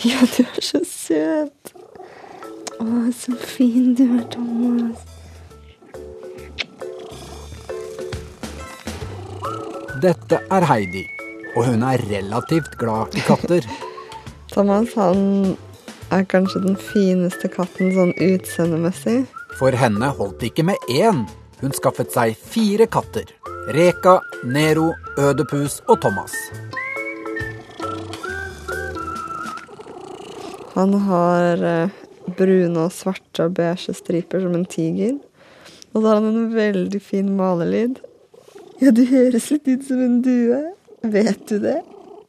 Ja, du er så søt. Å, så fin du er, Thomas. Dette er Heidi, og hun er relativt glad i katter. Thomas, han er kanskje den fineste katten sånn utseendemessig. For henne holdt det ikke med én. Hun skaffet seg fire katter. Reka, Nero, Ødepus og Thomas. Han har eh, brune og svarte og beige striper som en tiger. Og så har han en veldig fin malelyd. Ja, du høres litt ut som en due. Vet du det?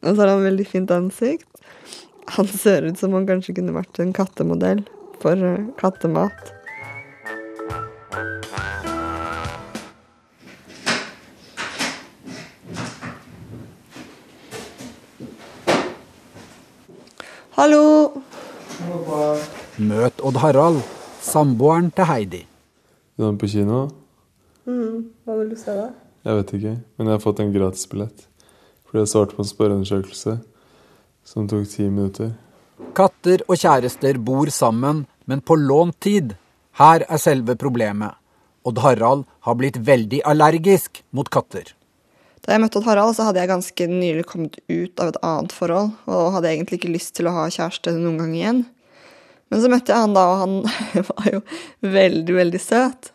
Og så har han veldig fint ansikt. Han ser ut som han kanskje kunne vært en kattemodell for eh, kattemat. Hallo! Møt Odd Harald, samboeren til Heidi. Er den på kino? Hva vil du se da? Jeg vet ikke, men jeg har fått en gratisbillett. Fordi jeg svarte på en spørreundersøkelse som tok ti minutter. Katter og kjærester bor sammen, men på lånt tid. Her er selve problemet. Odd Harald har blitt veldig allergisk mot katter. Da jeg møtte Odd Harald, så hadde jeg ganske nylig kommet ut av et annet forhold, og hadde egentlig ikke lyst til å ha kjæreste noen gang igjen. Men så møtte jeg han da, og han var jo veldig, veldig søt.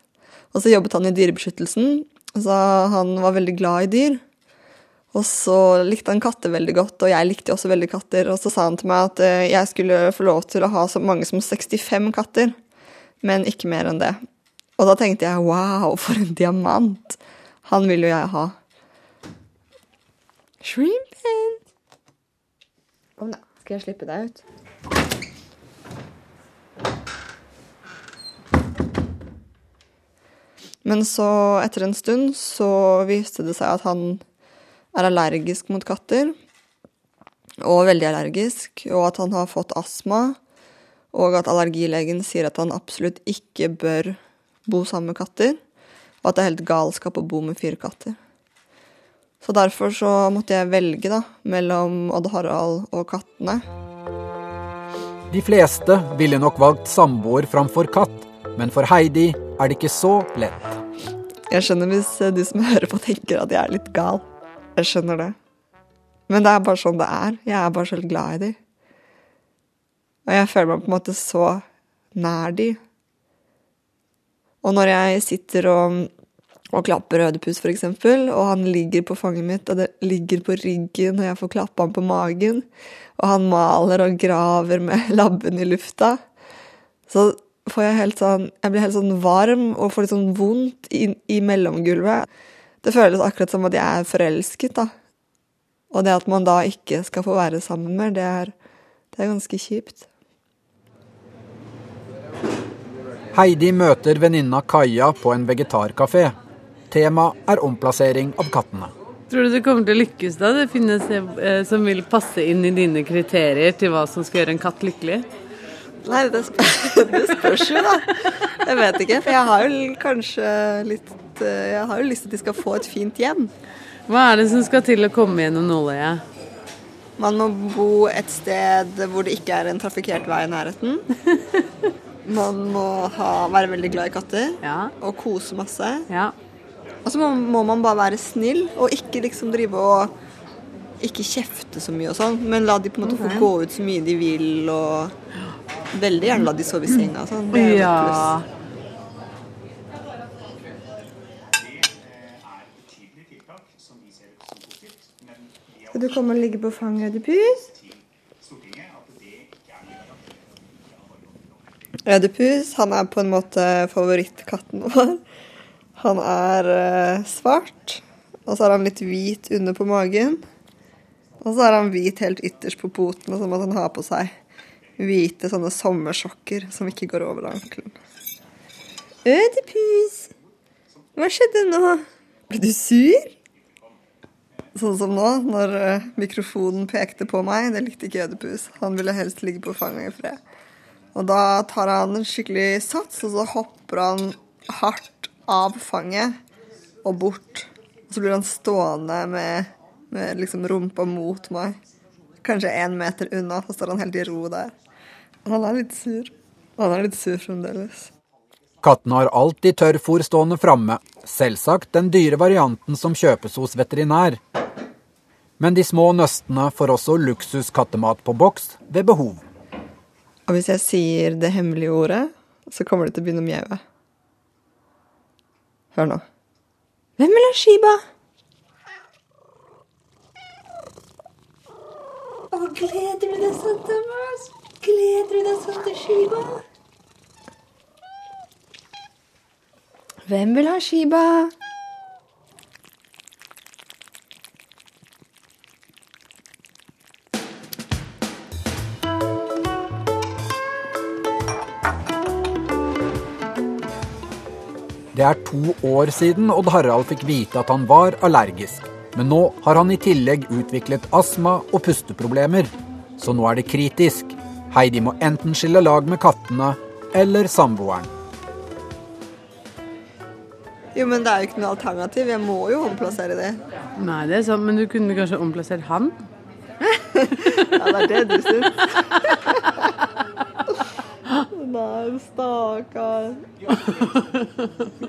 Og så jobbet han i Dyrebeskyttelsen, så han var veldig glad i dyr. Og så likte han katter veldig godt, og jeg likte også veldig katter. Og så sa han til meg at eh, jeg skulle få lov til å ha så mange som 65 katter, men ikke mer enn det. Og da tenkte jeg wow, for en diamant! Han vil jo jeg ha. Shrimpen! Kom da, skal jeg slippe deg ut? Men så, etter en stund, så viste det seg at han er allergisk mot katter. Og veldig allergisk. Og at han har fått astma. Og at allergilegen sier at han absolutt ikke bør bo sammen med katter. Og at det er helt galskap å bo med fire katter. Så derfor så måtte jeg velge da, mellom Odd Harald og kattene. De fleste ville nok valgt samboer framfor katt, men for Heidi er det ikke så lett. Jeg skjønner hvis de som hører på, tenker at jeg er litt gal. Jeg skjønner det. Men det er bare sånn det er. Jeg er bare så glad i de. Og jeg føler meg på en måte så nær de. Og når jeg sitter og, og klapper Ødepus, for eksempel, og han ligger på fanget mitt, og det ligger på ryggen, og jeg får klappe han på magen, og han maler og graver med labben i lufta, så får jeg helt sånn Jeg blir helt sånn varm og får litt sånn vondt i, i mellomgulvet. Det føles akkurat som at jeg er forelsket, da. Og det at man da ikke skal få være sammen mer, det er, det er ganske kjipt. Heidi møter venninna Kaja på en vegetarkafé. Tema er omplassering av kattene. Tror du det kommer til å lykkes da? Det finnes eh, som vil passe inn i dine kriterier til hva som skal gjøre en katt lykkelig? Nei, det, spør, det spørs jo, da. Jeg vet ikke. For jeg har jo kanskje litt eh, Jeg har jo lyst til at de skal få et fint hjem. Hva er det som skal til å komme gjennom nåløyet? Man må bo et sted hvor det ikke er en trafikkert vei i nærheten. Man må ha, være veldig glad i katter Ja. og kose masse. Ja. Og så må, må man bare være snill og ikke liksom drive og ikke kjefte så mye og sånn, men la de på en måte få gå ut så mye de vil og veldig gjerne la de sove i senga og sånn. Det er jo et pluss. ja. Skal du komme og ligge på fanget, Ødipus? Ødipus han er på en måte favorittkatten vår. Han er eh, svart, og så har han litt hvit under på magen. Og så har han hvit helt ytterst på potene, som at han har på seg hvite sånne sommersokker som ikke går over ankelen. Ødipus! Hva skjedde nå? Ble du sur? Sånn som nå, når eh, mikrofonen pekte på meg. Det likte ikke Ødipus. Han ville helst ligge på fanget i fred. Og da tar han en skikkelig sats, og så hopper han hardt av fanget og bort. Og så blir han stående med, med liksom rumpa mot meg. kanskje én meter unna, så står han helt i ro der. Han er litt sur. Han er litt sur fremdeles. Kattene har alltid tørrfôr stående framme, selvsagt den dyre varianten som kjøpes hos veterinær. Men de små nøstene får også luksus kattemat på boks ved behov. Og hvis jeg sier det hemmelige ordet, så kommer det til å begynne å mjaue. Hør nå. Hvem vil ha Shiba? Å, gleder du deg sånn, Thomas? Gleder du deg sånn til Shiba? Hvem vil ha Shiba? Det er to år siden Odd Harald fikk vite at han var allergisk. Men nå har han i tillegg utviklet astma og pusteproblemer. Så nå er det kritisk. Heidi må enten skille lag med kattene eller samboeren. Jo, men det er jo ikke noe alternativ. Jeg må jo omplassere det. Nei, det er sant, men du kunne kanskje omplassert han? Ja, det er det du syns. Nei, stakkar. Du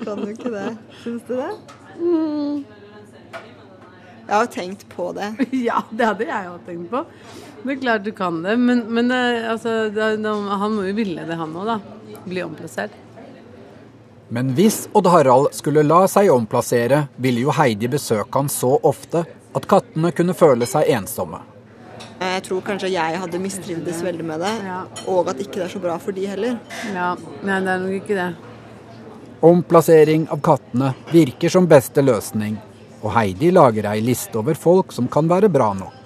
kan jo ikke det. Syns du det? Jeg har tenkt på det. Ja, det hadde jeg jo tenkt på. Det er klart du kan det, men, men det, altså, det, det, han må jo ville det, han òg, da. Bli omplassert. Men hvis Odd Harald skulle la seg omplassere, ville jo Heidi besøke han så ofte at kattene kunne føle seg ensomme. Jeg tror kanskje jeg hadde mistrivdes veldig med det, Ja. og at ikke det er så bra for de heller. Ja, nei, det er nok ikke det. Omplassering av kattene virker som beste løsning, og Heidi lager ei liste over folk som kan være bra nok.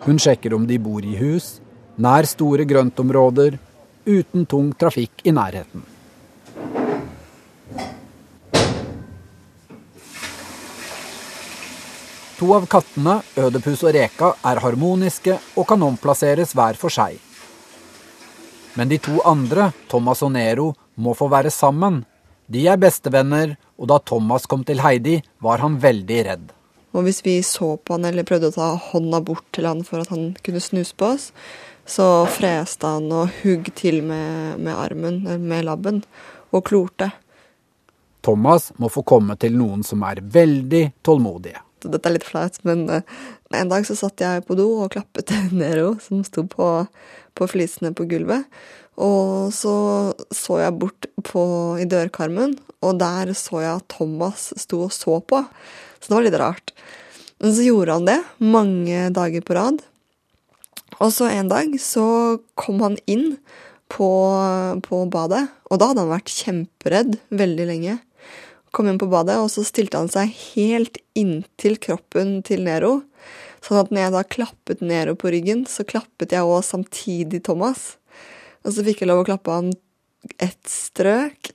Hun sjekker om de bor i hus, nær store grøntområder, uten tung trafikk i nærheten. To av kattene, Ødepus og Reka, er harmoniske og kan omplasseres hver for seg. Men de to andre, Thomas og Nero, må få være sammen. De er bestevenner, og da Thomas kom til Heidi, var han veldig redd. Og hvis vi så på han eller prøvde å ta hånda bort til han for at han kunne snuse på oss, så freste han og hugg til med, med armen, med labben, og klorte. Thomas må få komme til noen som er veldig tålmodige. Dette er litt flaut, men eh, en dag så satt jeg på do og klappet Nero, som sto på, på flisene på gulvet. Og så så jeg bort på, i dørkarmen, og der så jeg at Thomas sto og så på. Så det var litt rart. Men så gjorde han det mange dager på rad. Og så en dag så kom han inn på, på badet, og da hadde han vært kjemperedd veldig lenge. Kom inn på badet, og så stilte han seg helt inntil kroppen til Nero. Sånn at når jeg da klappet Nero på ryggen, så klappet jeg òg samtidig Thomas. Og så fikk jeg lov å klappe han ett strøk,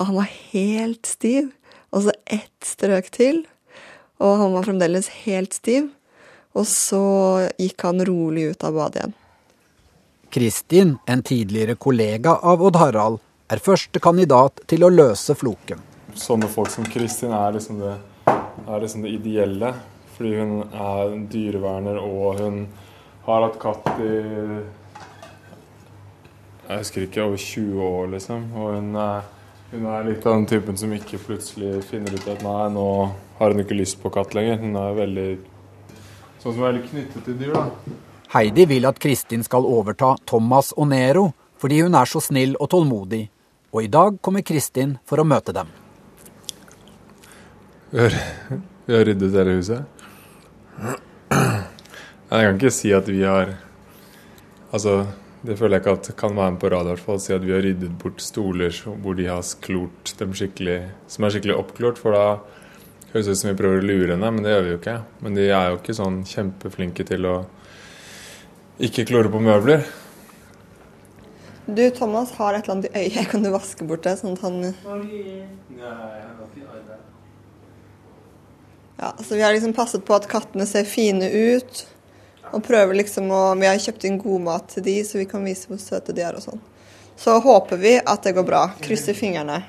og han var helt stiv. Og så ett strøk til, og han var fremdeles helt stiv. Og så gikk han rolig ut av badet igjen. Kristin, en tidligere kollega av Odd Harald, er første kandidat til å løse floken. Sånne folk som Kristin er liksom det, er liksom det ideelle. Fordi hun er en dyreverner, og hun har hatt katt i Jeg husker ikke, over 20 år, liksom. Og hun er, hun er litt av den typen som ikke plutselig finner ut at nei, nå har hun ikke lyst på katt lenger. Hun er veldig Sånn som er veldig knyttet til dyr, da. Heidi vil at Kristin skal overta Thomas og Nero, fordi hun er så snill og tålmodig. Og i dag kommer Kristin for å møte dem. Vi har, vi har ryddet hele huset. Jeg kan ikke si at vi har Altså, det føler jeg ikke at kan være med på radio, i hvert fall. Si at vi har ryddet bort stoler hvor de har klort dem skikkelig Som er skikkelig oppklort, for da høres ut som vi prøver å lure henne, men det gjør vi jo ikke. Men de er jo ikke sånn kjempeflinke til å ikke klore på møbler. Du, Thomas har et eller annet i øyet. Kan du vaske bort det, sånn at han Ja, så vi har liksom passet på at kattene ser fine ut. Og prøver liksom å Vi har kjøpt inn god mat til de, så vi kan vise hvor søte de er og sånn. Så håper vi at det går bra. Krysser fingrene.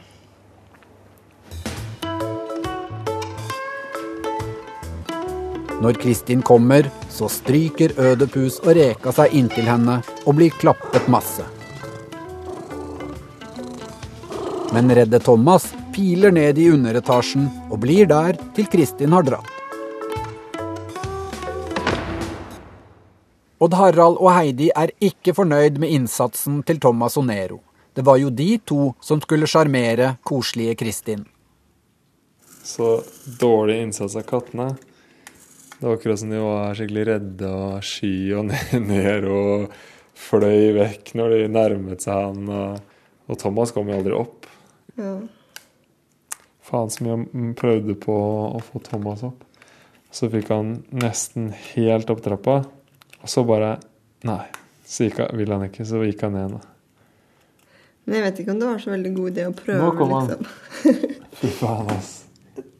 Når Kristin kommer, så stryker Ødepus og Reka seg inntil henne og blir klappet masse. Men redde Thomas piler ned i underetasjen og blir der til Kristin har dratt. Odd Harald og Heidi er ikke fornøyd med innsatsen til Thomas og Nero. Det var jo de to som skulle sjarmere koselige Kristin. Så dårlig innsats av kattene. Det var akkurat som de var skikkelig redde og sky og ned og fløy vekk når de nærmet seg han. Og, og Thomas kom jo aldri opp. Ja. Faen så mye han prøvde på å få Thomas opp. Så fikk han nesten helt opp trappa. Og så bare Nei, så gikk han, vil han ikke. Så gikk han ned. Men jeg vet ikke om det var så veldig god idé å prøve. Nå kom han. liksom. Fy faen, ass.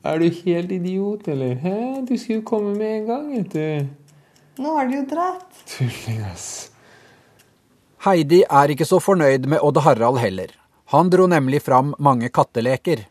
Er du helt idiot, eller? Hæ? Du skulle jo komme med en gang, vet du. Nå har du jo dratt. Tulling, ass. Heidi er ikke så fornøyd med Odd Harald heller. Han dro nemlig fram mange katteleker.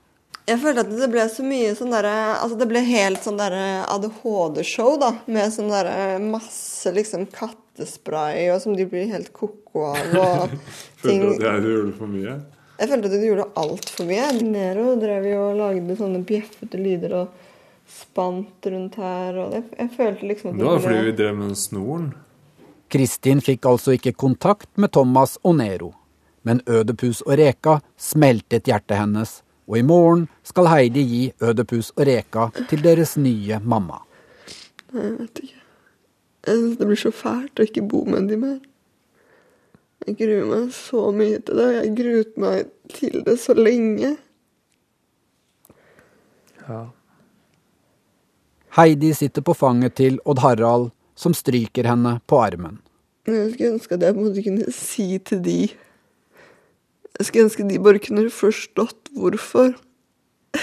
Jeg følte at det ble så mye sånn derre Altså det ble helt sånn derre ADHD-show, da. Med sånn derre masse liksom kattespray, og som de blir helt ko-ko av. Og ting Følte du at jeg gjorde for mye? Jeg følte at du gjorde altfor mye. Nero drev jo og lagde sånne bjeffete lyder og spant rundt her, og jeg, jeg følte liksom at Det var fordi vi drev med snoren. Kristin fikk altså ikke kontakt med Thomas og Nero. Men Ødepus og Reka smeltet hjertet hennes, og i morgen skal Heidi gi Ødepus og Reka til deres nye mamma. Nei, Jeg vet ikke. Jeg synes det blir så fælt å ikke bo med de mer. Jeg gruer meg så mye til det. Jeg gruet meg til det så lenge. Ja. Heidi sitter på fanget til Odd Harald, som stryker henne på armen. Jeg skulle ønske at jeg på en måte kunne si til de Jeg skulle ønske de bare kunne forstått hvorfor.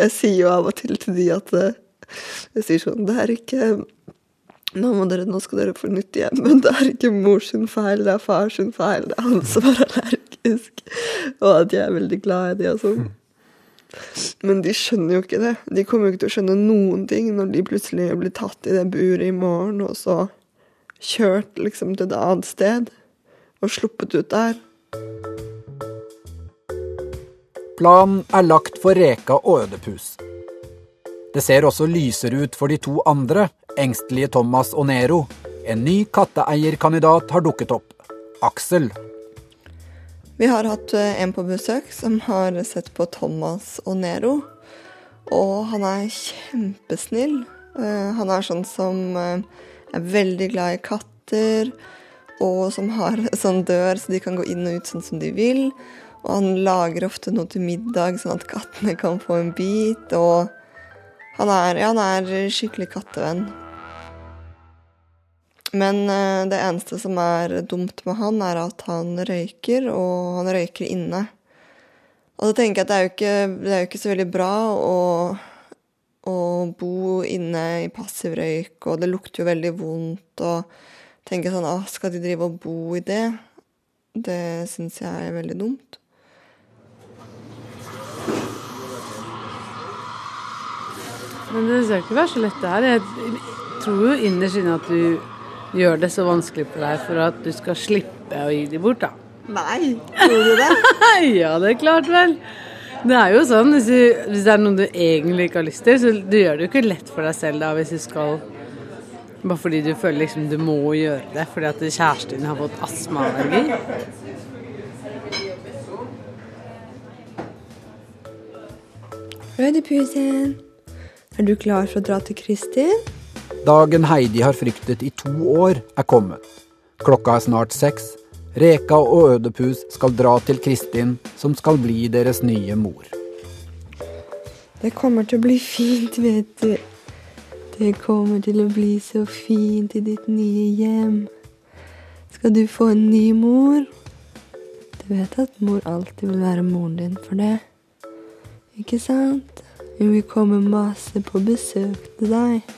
Jeg sier jo av og til til de at eh, Jeg sier sånn Det er ikke nå, må dere, nå skal dere få nytt hjem, men det er ikke mors feil, det er fars feil. Det er han som er allergisk. Og at jeg er veldig glad i de og sånn. Men de skjønner jo ikke det. De kommer jo ikke til å skjønne noen ting når de plutselig blir tatt i det buret i morgen, og så kjørt liksom til et annet sted og sluppet ut der. Planen er lagt for Reka og Ødepus. Det ser også lysere ut for de to andre, engstelige Thomas og Nero. En ny katteeierkandidat har dukket opp. Aksel. Vi har hatt eh, en på besøk som har sett på Thomas og Nero. Og han er kjempesnill. Eh, Han er sånn som eh, er veldig glad i katter, og som har sånn dør så de kan gå inn og ut sånn som de vil. Og han lager ofte noe til middag, sånn at kattene kan få en bit. Og han er, ja, han er skikkelig kattevenn. Men eh, det eneste som er dumt med han, er at han røyker, og han røyker inne. Og da tenker jeg at det er jo ikke, det er jo ikke så veldig bra å, å bo inne i passiv røyk, og det lukter jo veldig vondt, og tenke sånn ah, Skal de drive og bo i det? Det syns jeg er veldig dumt. Men det skal ikke være så lett det her. Jeg tror jo innerst inne at du gjør det så vanskelig for deg for at du skal slippe å gi dem bort, da. Nei, tror du det? ja, det er klart vel. Det er jo sånn, hvis, du, hvis det er noe du egentlig ikke har lyst til, så du gjør det jo ikke lett for deg selv da, hvis du skal Bare fordi du føler liksom du må gjøre det fordi at kjæresten din har fått astmaallergi. Rødepusen, er du klar for å dra til Kristin? Dagen Heidi har fryktet i to år, er kommet. Klokka er snart seks. Reka og Ødepus skal dra til Kristin, som skal bli deres nye mor. Det kommer til å bli fint, vet du. Det kommer til å bli så fint i ditt nye hjem. Skal du få en ny mor? Du vet at mor alltid vil være moren din for det. Ikke sant? Hun vil komme masse på besøk til deg.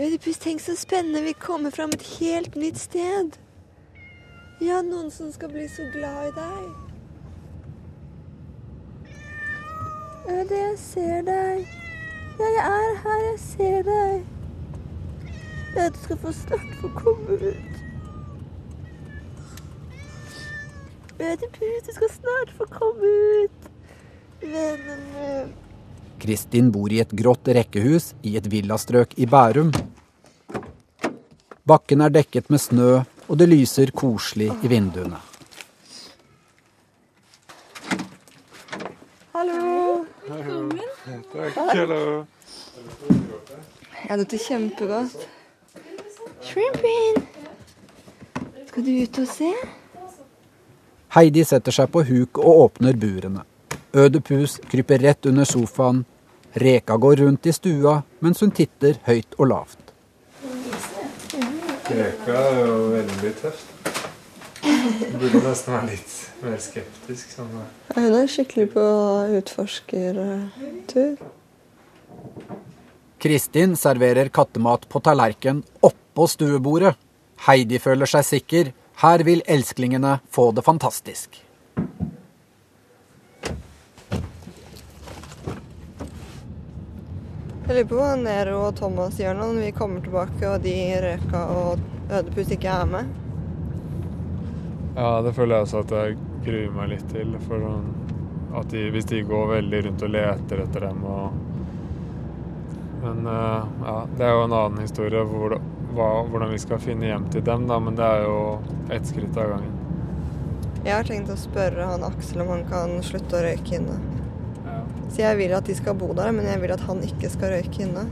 Ødipus, tenk så spennende. Vi kommer fram et helt nytt sted. Ja, noen som skal bli så glad i deg. Øde, jeg ser deg. Ja, jeg er her. Jeg ser deg. Ja, du skal få snart få komme ut. Ødipus, du skal snart få komme ut. Vennen min. Kristin bor i et grått rekkehus i et villastrøk i Bærum. Bakken er dekket med snø, og det lyser koselig i vinduene. Hallo. Takk, hallo. Ja, dette er kjempegodt. Shrimpin! Skal du ut og se? Heidi setter seg på huk og åpner burene. Ødipus kryper rett under sofaen. Reka går rundt i stua mens hun titter høyt og lavt. Reka er jo veldig tøft. Du burde nesten være litt mer skeptisk. Sånn. hun er skikkelig på utforskertur. Kristin serverer kattemat på tallerken oppå stuebordet. Heidi føler seg sikker. Her vil elsklingene få det fantastisk. Jeg lurer på hva Nero og Thomas gjør nå når vi kommer tilbake og de Røka og Ødepus ikke er med. Ja, det føler jeg også at jeg gruer meg litt til. For sånn at de, hvis de går veldig rundt og leter etter dem og Men eh, ja, det er jo en annen historie hvor, hva, hvordan vi skal finne hjem til dem, da. Men det er jo ett skritt av gangen. Jeg har tenkt å spørre han Aksel om han kan slutte å røyke inne. Så jeg vil at de skal bo der, men jeg vil at han ikke skal røyke inne.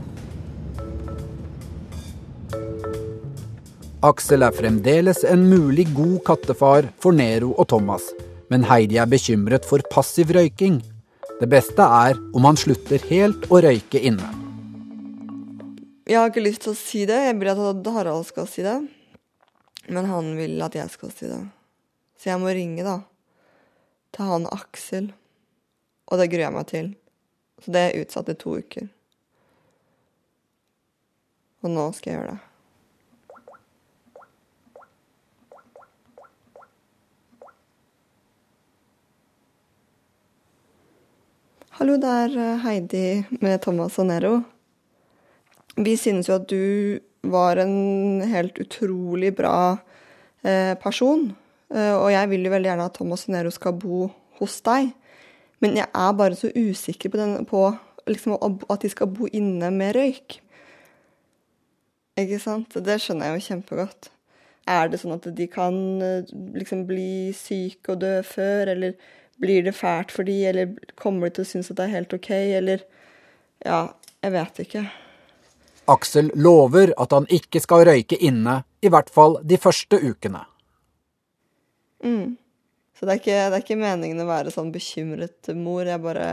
Aksel er fremdeles en mulig god kattefar for Nero og Thomas, men Heidi er bekymret for passiv røyking. Det beste er om han slutter helt å røyke inne. Jeg har ikke lyst til å si det. Jeg vil at Harald skal si det. Men han vil at jeg skal si det. Så jeg må ringe, da. Til han Aksel. Og det gruer jeg meg til. Så det er utsatt i to uker. Og nå skal jeg gjøre det. Hallo, det er eh, Heidi med Thomas og Nero. Vi synes jo at du var en helt utrolig bra eh, person. Eh, og jeg vil jo veldig gjerne at Thomas og Nero skal bo hos deg. Men jeg er bare så usikker på, den, på liksom, at de skal bo inne med røyk. Ikke sant? Det skjønner jeg jo kjempegodt. Er det sånn at de kan eh, liksom bli syke og dø før, eller blir det fælt for de, eller kommer de til å synes at det er helt OK, eller Ja, jeg vet ikke. Aksel lover at han ikke skal røyke inne, i hvert fall de første ukene. Mm. Så det er, ikke, det er ikke meningen å være sånn bekymret mor. Jeg bare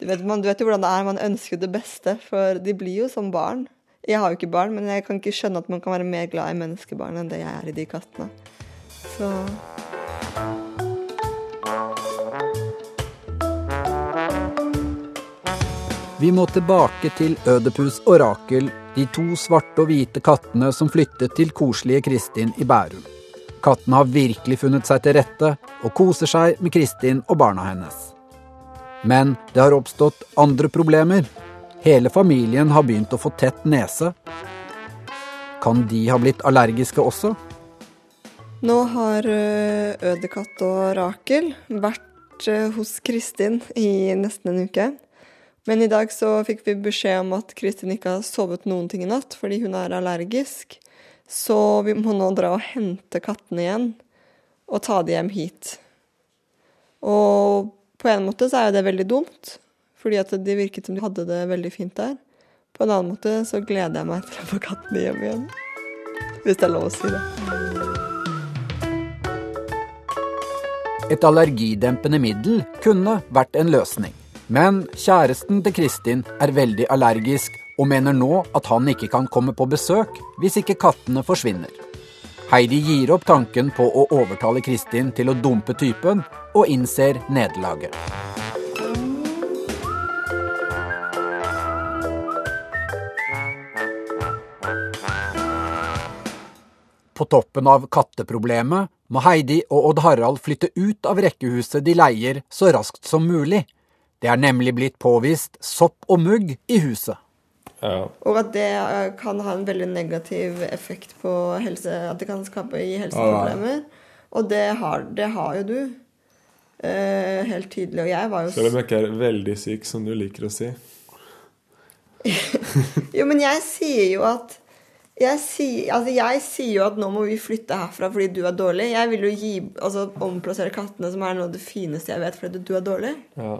du vet, man, du vet jo hvordan det er, man ønsker det beste, for de blir jo som barn. Jeg har jo ikke barn, men jeg kan ikke skjønne at man kan være mer glad i menneskebarn enn det jeg er i de kattene. Så Vi må tilbake til Ødepus og Rakel, de to svarte og hvite kattene som flyttet til koselige Kristin i Bærum. Kattene har virkelig funnet seg til rette og koser seg med Kristin og barna hennes. Men det har oppstått andre problemer. Hele familien har begynt å få tett nese. Kan de ha blitt allergiske også? nå har Ødekatt og Rakel vært hos Kristin i nesten en uke. Men i dag så fikk vi beskjed om at Kristin ikke har sovet noen ting i natt fordi hun er allergisk. Så vi må nå dra og hente kattene igjen og ta de hjem hit. Og på en måte så er jo det veldig dumt, fordi at de virket som de hadde det veldig fint der. På en annen måte så gleder jeg meg til å få kattene hjem igjen. Hvis det er lov å si det. Et allergidempende middel kunne vært en løsning. Men kjæresten til Kristin er veldig allergisk og mener nå at han ikke kan komme på besøk hvis ikke kattene forsvinner. Heidi gir opp tanken på å overtale Kristin til å dumpe typen, og innser nederlaget. På toppen av katteproblemet må Heidi og Odd Harald flytte ut av rekkehuset de leier så raskt som mulig. Det er nemlig blitt påvist sopp og mugg i huset. Ja. Og at det eh, kan ha en veldig negativ effekt på helse At det kan skape i helseproblemer. Og det har, det har jo du. Eh, helt tydelig. Og jeg var jo Selv om jeg ikke er veldig syk, som du liker å si. Jo, men jeg sier jo at jeg sier, altså jeg sier jo at nå må vi flytte herfra fordi du er dårlig. Jeg vil jo gi, altså omplassere kattene, som er noe av det fineste jeg vet, fordi du er dårlig. Ja.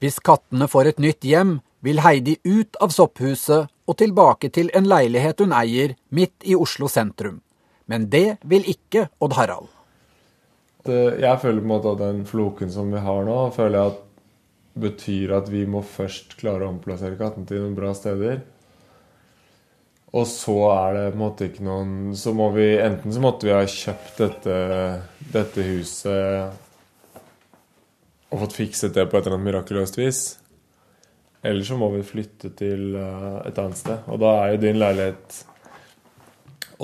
Hvis kattene får et nytt hjem, vil Heidi ut av sopphuset og tilbake til en leilighet hun eier midt i Oslo sentrum. Men det vil ikke Odd Harald. Jeg føler på en måte at den floken som vi har nå, føler jeg at betyr at vi må først klare å omplassere katten til noen bra steder. Og så er det på en måte ikke noen Så må vi Enten så måtte vi ha kjøpt dette, dette huset og fått fikset det på et eller annet mirakuløst vis. Eller så må vi flytte til eh, et annet sted. Og da er jo din leilighet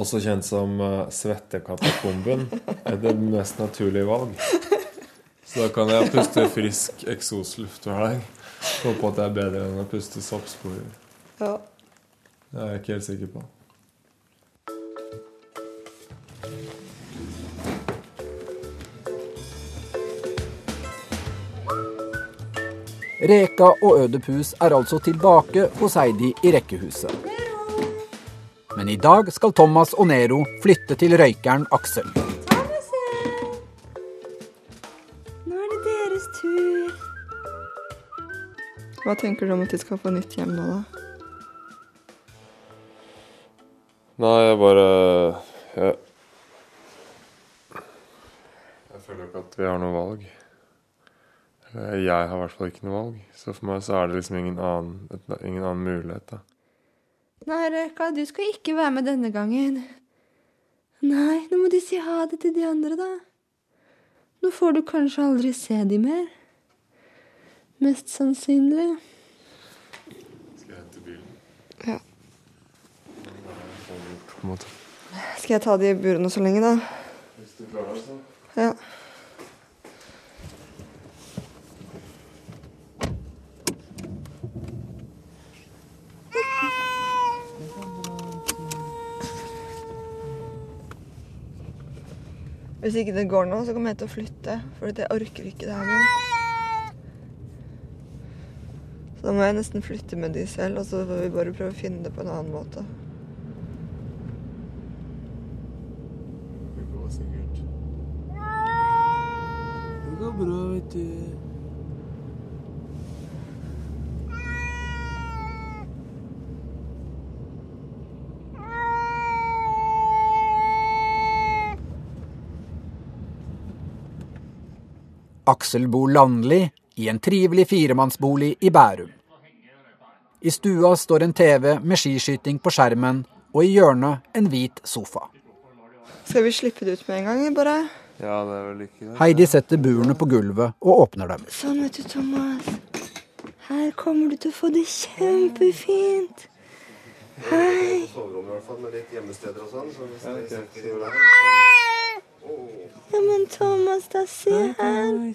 også kjent som uh, Svettekatakomben. Er det mest naturlige valg. Så da kan jeg puste frisk eksosluft hver dag. Håpe at det er bedre enn å puste soppsporer. Ja. Det er jeg ikke helt sikker på. Reka og Ødepus er altså tilbake hos Heidi i rekkehuset. Men i dag skal Thomas og Nero flytte til røykeren Aksel. Nå er det deres tur. Hva tenker du om at de skal få nytt hjem nå, da? Nei, jeg bare Jeg, jeg føler ikke at vi har noe valg. Eller jeg har i hvert fall ikke noe valg. Så for meg så er det liksom ingen annen, ingen annen mulighet, da. Nei, Reka, du skal ikke være med denne gangen. Nei, nå må du si ha det til de andre, da. Nå får du kanskje aldri se de mer. Mest sannsynlig. Skal jeg hente bilen? Ja. Skal jeg ta de burene så lenge, da? Hvis du klarer det, så. Ja. Hvis ikke det går nå, så kommer jeg til å flytte. For jeg orker ikke det her nå. Så da må jeg nesten flytte med de selv, og så får vi bare prøve å finne det på en annen måte. Det går sikkert. Det går bra, vet du. Aksel bor landlig i en trivelig firemannsbolig i Bærum. I stua står en TV med skiskyting på skjermen, og i hjørnet en hvit sofa. Skal vi slippe det ut med en gang, bare? Ja, det er vel ikke det. Heidi setter burene på gulvet og åpner dem. Sånn, vet du, Thomas. Her kommer du til å få det kjempefint. Hei. soverom i hvert fall, med litt gjemmesteder og sånn. Ja, men Thomas, da se her.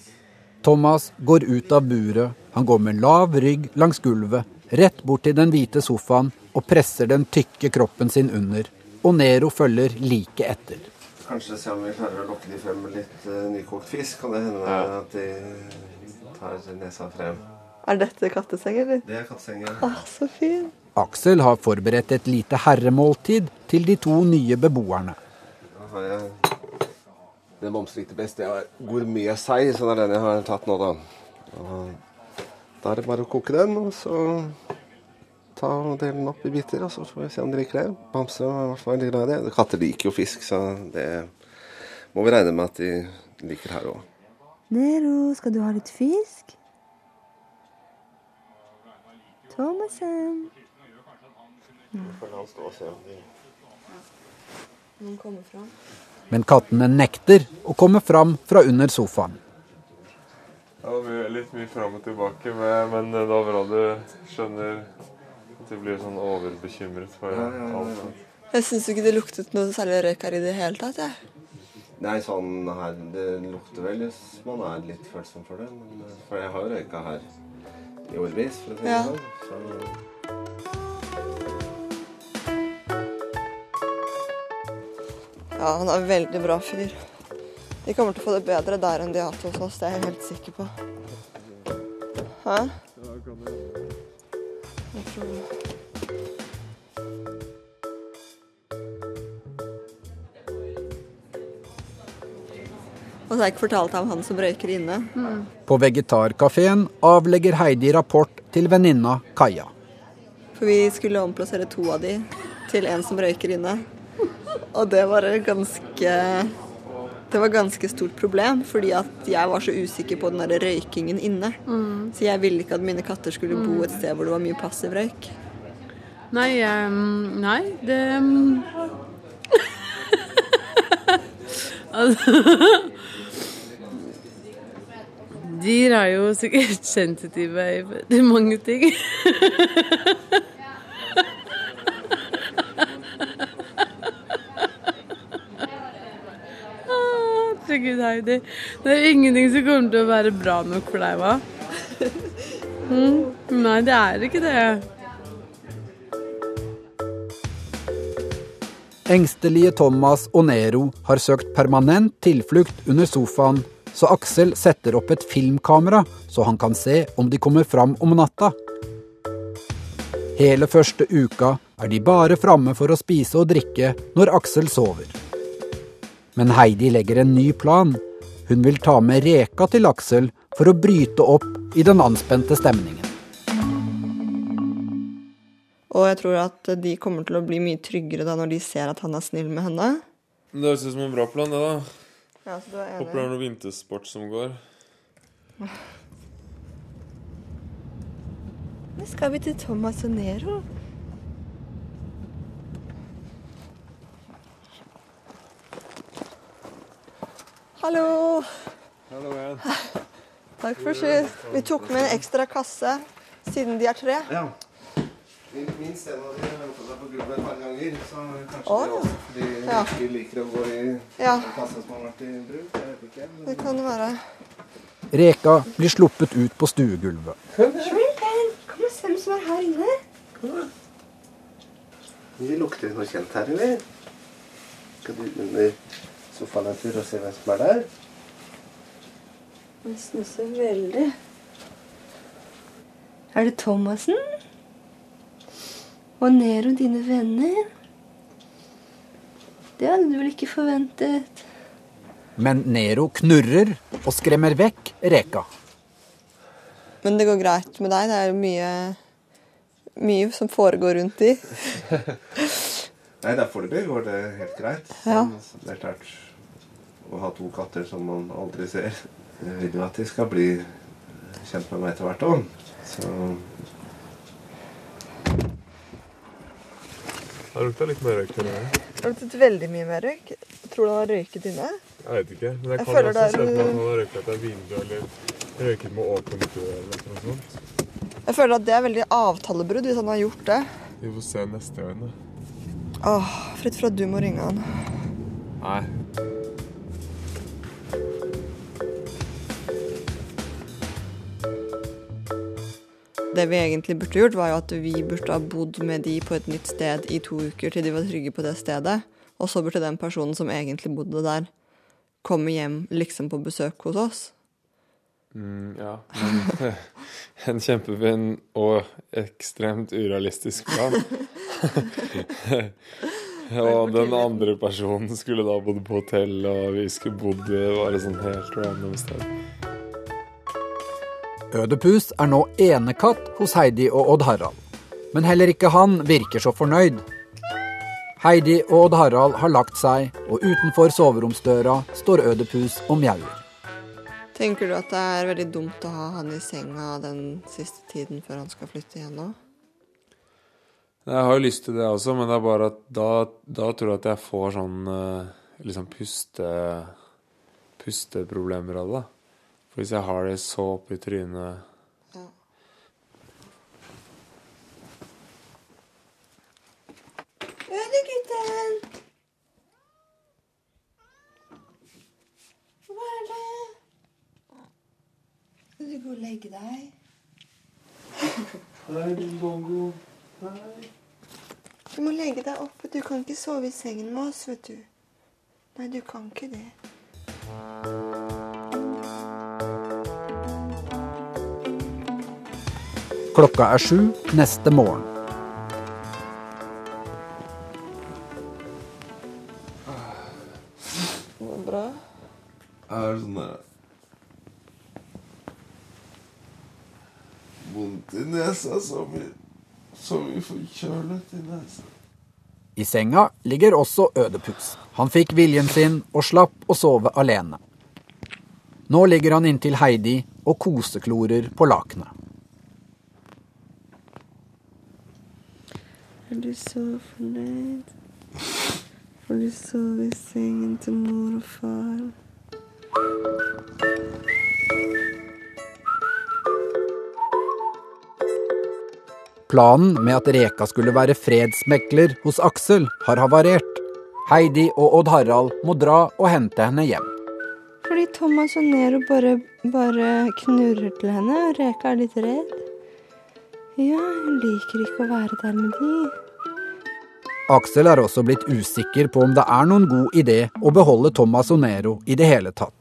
Thomas går ut av buret. Han går med lav rygg langs gulvet, rett bort til den hvite sofaen og presser den tykke kroppen sin under. Og Nero følger like etter. kanskje se om vi klarer å lokke de frem med litt uh, nykokt fisk. Kan det hende at de tar nesa frem. Er dette katteseng, eller? Det er kattesengen. Ah, så fin. Aksel har forberedt et lite herremåltid til de to nye beboerne. Da har jeg den det best. Det er gourmetsei, så det er den jeg har tatt nå, da. Og da er det bare å koke den, og så ta og dele den opp i biter, og så får vi se om de liker det. Bamse er i hvert fall veldig glad i det. Katter liker jo fisk, så det må vi regne med at de liker her òg. Nero, skal du ha litt fisk? Thomasen. Noen kommer fram. Men kattene nekter å komme fram fra under sofaen. Det var litt mye fram og tilbake, med, men det er bra du skjønner at du blir sånn overbekymret for alt. Jeg syns ikke det luktet noe særlig røyk her i det hele tatt. jeg. Nei, sånn her Det lukter vel hvis man er litt følsom for det. Men, eh, for jeg har jo røyka her i årevis, for å si det Ja. sånn. Så Ja, han er en veldig bra fyr. De kommer til å få det bedre der enn de har hatt hos oss, det er jeg helt sikker på. Hæ? Jeg tror det. Og så har jeg ikke fortalt ham han som røyker inne. På vegetarkafeen avlegger Heidi rapport til venninna Kaja. For vi skulle omplassere to av de til en som røyker inne. Og det var et ganske Det var ganske stort problem, fordi at jeg var så usikker på den der røykingen inne. Så jeg ville ikke at mine katter skulle bo et sted hvor det var mye passiv røyk. Nei, um, nei, det um... Altså Dyr er jo sikkert sensitive til mange ting. Herregud, Heidi. Det er ingenting som kommer til å være bra nok for deg, hva? Mm, nei, det er ikke det. Engstelige Thomas og Nero har søkt permanent tilflukt under sofaen, så Aksel setter opp et filmkamera så han kan se om de kommer fram om natta. Hele første uka er de bare framme for å spise og drikke når Aksel sover. Men Heidi legger en ny plan. Hun vil ta med Reka til Aksel for å bryte opp i den anspente stemningen. Og jeg tror at de kommer til å bli mye tryggere da når de ser at han er snill med henne. Det høres ut som en bra plan, det, da. Ja, så du er Håper det er noe vintersport som går. Nå skal vi til Thomas og Nero. Hallo. Takk for sist. Vi tok med en ekstra kasse siden de er tre. Ja. Min, min stedatter har hentet seg på gulvet et par ganger, så kanskje oh, det også fordi ja. de liker å gå i Ja, en kasse som har vært i bruk. Jeg vet ikke. det kan det være. Reka blir sluppet ut på stuegulvet. Kom og se hvem som er her inne. Det lukter noe kjent her, eller? Skal du under sofaen en tur og se hvem som er der? Han snuser veldig. Er det Thomassen? Og Nero, dine venner? Det hadde du vel ikke forventet? Men Nero knurrer og skremmer vekk Reka. Men det går greit med deg. Det er mye, mye som foregår rundt de. Nei, der foreløpig går det helt greit. Ja. Det er klart å ha to katter som man aldri ser. Jeg vil jo at de skal bli kjent med meg etter hvert òg. Så Det lukta litt mer røyk til det. Det luktet veldig mye mer røyk. Tror du han har røyket inne? Jeg vet ikke. Men jeg, Jeg kan føler også det er- se for meg at han har røyket etter vinduet eller røyket med åpent dør eller noe sånt. Jeg føler at det er veldig avtalebrudd hvis han har gjort det. Vi får se neste gang, da. Åh, Fritt for at du må ringe han. Nei. Det vi egentlig burde gjort, var jo at vi burde ha bodd med de på et nytt sted i to uker til de var trygge på det stedet. Og så burde den personen som egentlig bodde der, komme hjem liksom på besøk hos oss. Mm, ja. Men, en kjempefin og ekstremt urealistisk plan. og den andre personen skulle da bodd på hotell, og vi skulle bodd bare sånn helt random sted. Ødepus er nå enekatt hos Heidi og Odd Harald. Men heller ikke han virker så fornøyd. Heidi og Odd Harald har lagt seg, og utenfor soveromsdøra står Ødepus og mjauer. Tenker du at det er veldig dumt å ha han i senga den siste tiden før han skal flytte igjen nå? Jeg har jo lyst til det også, men det er bare at da, da tror jeg at jeg får sånn eh, liksom puste pusteproblemer av det. For hvis jeg har det så oppi trynet Øde gutter! du gå og legge deg? Hei, din bongo. Hei. Du må legge deg opp. Du kan ikke sove i sengen med oss, vet du. Nei, du kan ikke det. Klokka er sju neste morgen. I senga ligger også Ødepus. Han fikk viljen sin og slapp å sove alene. Nå ligger han inntil Heidi og koseklorer på lakenet. Er du så fornøyd? Får du sove i sengen til mor og far? Planen med at Reka skulle være fredsmekler hos Aksel, har havarert. Heidi og Odd Harald må dra og hente henne hjem. Fordi Thomas og Nero bare, bare knurrer til henne, og Reka er litt redd. Ja, hun liker ikke å være der med de. Aksel er også blitt usikker på om det er noen god idé å beholde Thomas og Nero i det hele tatt.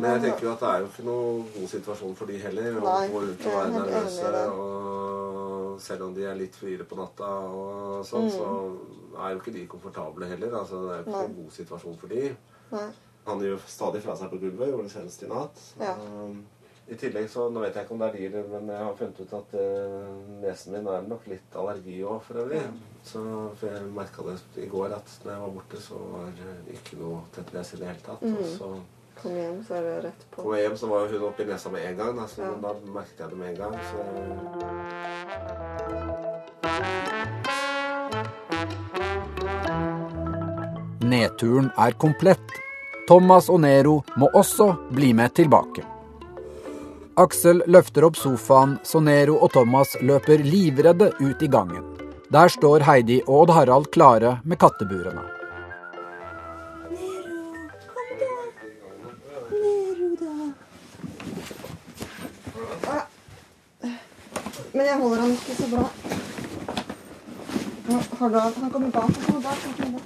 Men jeg tenker jo at det er jo ikke noen god situasjon for de heller. Å gå rundt og være nervøse. Og selv om de er litt friere på natta, og sånn, Mm. så er jo ikke de komfortable heller. Altså, det er jo ikke noen god situasjon for de. Nei. Han jo stadig fra seg på gulvet, gjorde det senest i natt. Ja. Um, I tillegg så, Nå vet jeg ikke om det er eller- men jeg har funnet ut at uh, nesen min er nok litt allergi òg, for øvrig. Så for Jeg merka det i går at når jeg var borte, så var det ikke noe tett nese i det hele tatt. Og Mm. så Kom hjem, så er det rett på. kom jeg hjem, så var hun oppi nesa med en gang. Da, så Ja. da merket jeg det med en gang. Så Nedturen er komplett. Thomas og Nero må også bli med tilbake. Aksel løfter opp sofaen så Nero og Thomas løper livredde ut i gangen. Der står Heidi og Odd Harald klare med katteburene. Men jeg holder han ikke så bra. Nå, Har du han? Han kommer bak. Han kommer bak. Han kommer bak.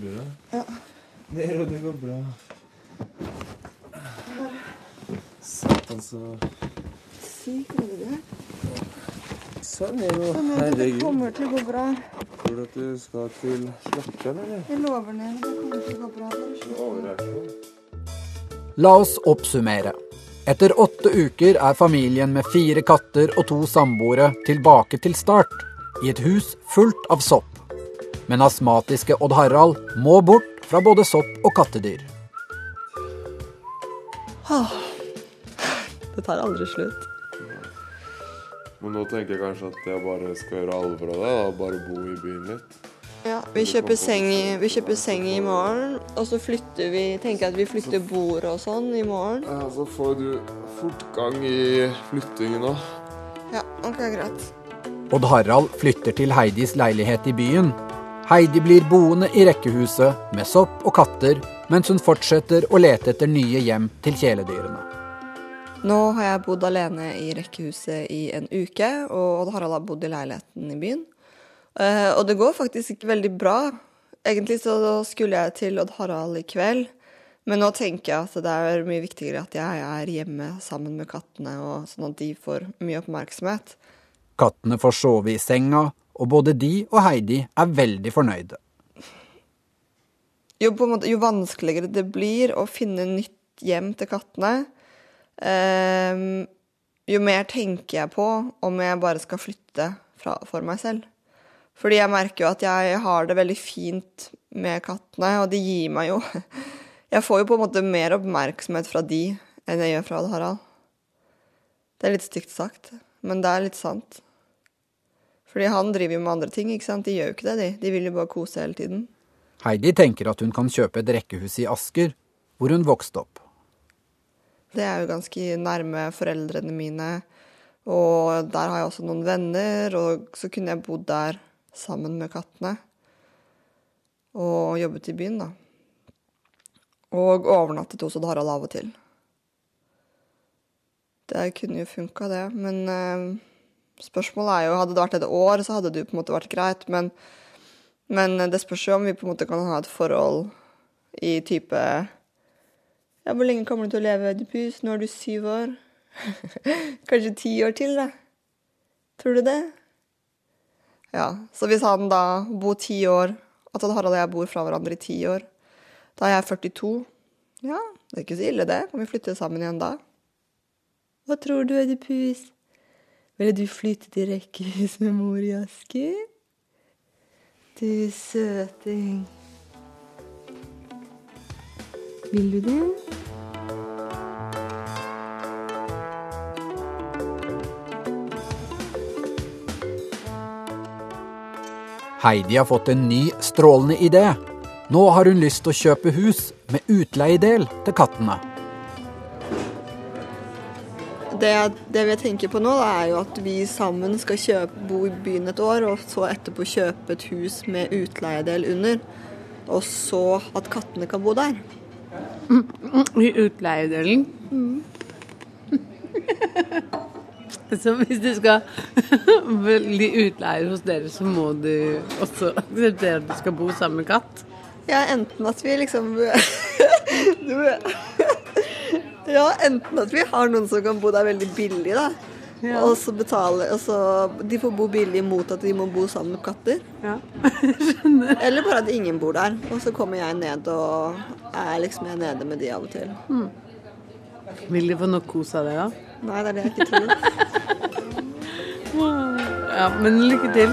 Blir det? Ja. Nero, det går bra. Satan, så Syk rolig du er. Sånn, Nero. Men Det Herregud. kommer til å gå bra. Tror du at du skal til slakteren, eller? Jeg lover, det. Det kommer til å gå bra. La oss oppsummere. Etter åtte uker er familien med fire katter og to samboere tilbake til start, i et hus fullt av sopp. Men astmatiske Odd Harald må bort fra både sopp og kattedyr. Det tar aldri slutt. Men nå tenker jeg kanskje at jeg bare skal gjøre alvor av det. da, Bare bo i byen litt. Ja, vi kjøper seng, vi kjøper seng i morgen, og så flytter vi Tenker at vi flytter bord og sånn i morgen. Ja, Så får du fortgang i flyttingen òg. Ja, ok, greit. Odd Harald flytter til Heidis leilighet i byen. Heidi blir boende i rekkehuset med sopp og katter, mens hun fortsetter å lete etter nye hjem til kjæledyrene. Nå har jeg bodd alene i rekkehuset i en uke, og Odd Harald har bodd i leiligheten i byen. Eh, og det går faktisk veldig bra. Egentlig så skulle jeg til Odd Harald i kveld, men nå tenker jeg at det er mye viktigere at jeg er hjemme sammen med kattene, og sånn at de får mye oppmerksomhet. Kattene får sove i senga, og både de og Heidi er veldig fornøyde. Jo, måte, jo vanskeligere det blir å finne nytt hjem til kattene, eh, jo mer tenker jeg på om jeg bare skal flytte fra, for meg selv. Fordi jeg merker jo at jeg har det veldig fint med kattene, og de gir meg jo Jeg får jo på en måte mer oppmerksomhet fra de enn jeg gjør fra det, Harald. Det er litt stygt sagt, men det er litt sant. Fordi han driver jo med andre ting, ikke sant. De gjør jo ikke det, de. De vil jo bare kose hele tiden. Heidi tenker at hun kan kjøpe et rekkehus i Asker, hvor hun vokste opp. Det er jo ganske nærme foreldrene mine, og der har jeg også noen venner, og så kunne jeg bodd der sammen med kattene. Og jobbet i byen, da. Og overnattet hos Odd Harald av og til. Det kunne jo funka, det. Men eh, spørsmålet er jo Hadde det vært et år, så hadde det jo på en måte vært greit. Men, men det spørs jo om vi på en måte kan ha et forhold i type Ja, hvor lenge kommer du til å leve, Ødipus? Nå er du syv år. Kanskje ti år til, da. Tror du det? Ja, så hvis han da bor ti år, at Harald og jeg bor fra hverandre i ti år, da er jeg 42. Ja, det er ikke så ille, det. Kan vi flytte sammen igjen da? Hva tror du, Edipus? Ville du flytte til rekkehus med mor i Asker? Du søting. Vil du det? Heidi har fått en ny, strålende idé. Nå har hun lyst til å kjøpe hus med utleiedel til kattene. Det, det vi tenker på nå, da, er jo at vi sammen skal kjøpe, bo i byen et år, og så etterpå kjøpe et hus med utleiedel under. Og så at kattene kan bo der. I utleiedelen. så hvis du skal bli utleier hos dere, så må du også akseptere at du skal bo sammen med katt? Ja, enten at vi liksom Ja, enten at vi har noen som kan bo der veldig billig, da. Ja. Og så betaler og så De får bo billig mot at de må bo sammen med katter. Ja. Eller bare at ingen bor der. Og så kommer jeg ned og er liksom jeg nede med de av og til. Vil de få nok kos av det, da? Nei, det er det jeg ikke tror. Ja, men lykke til.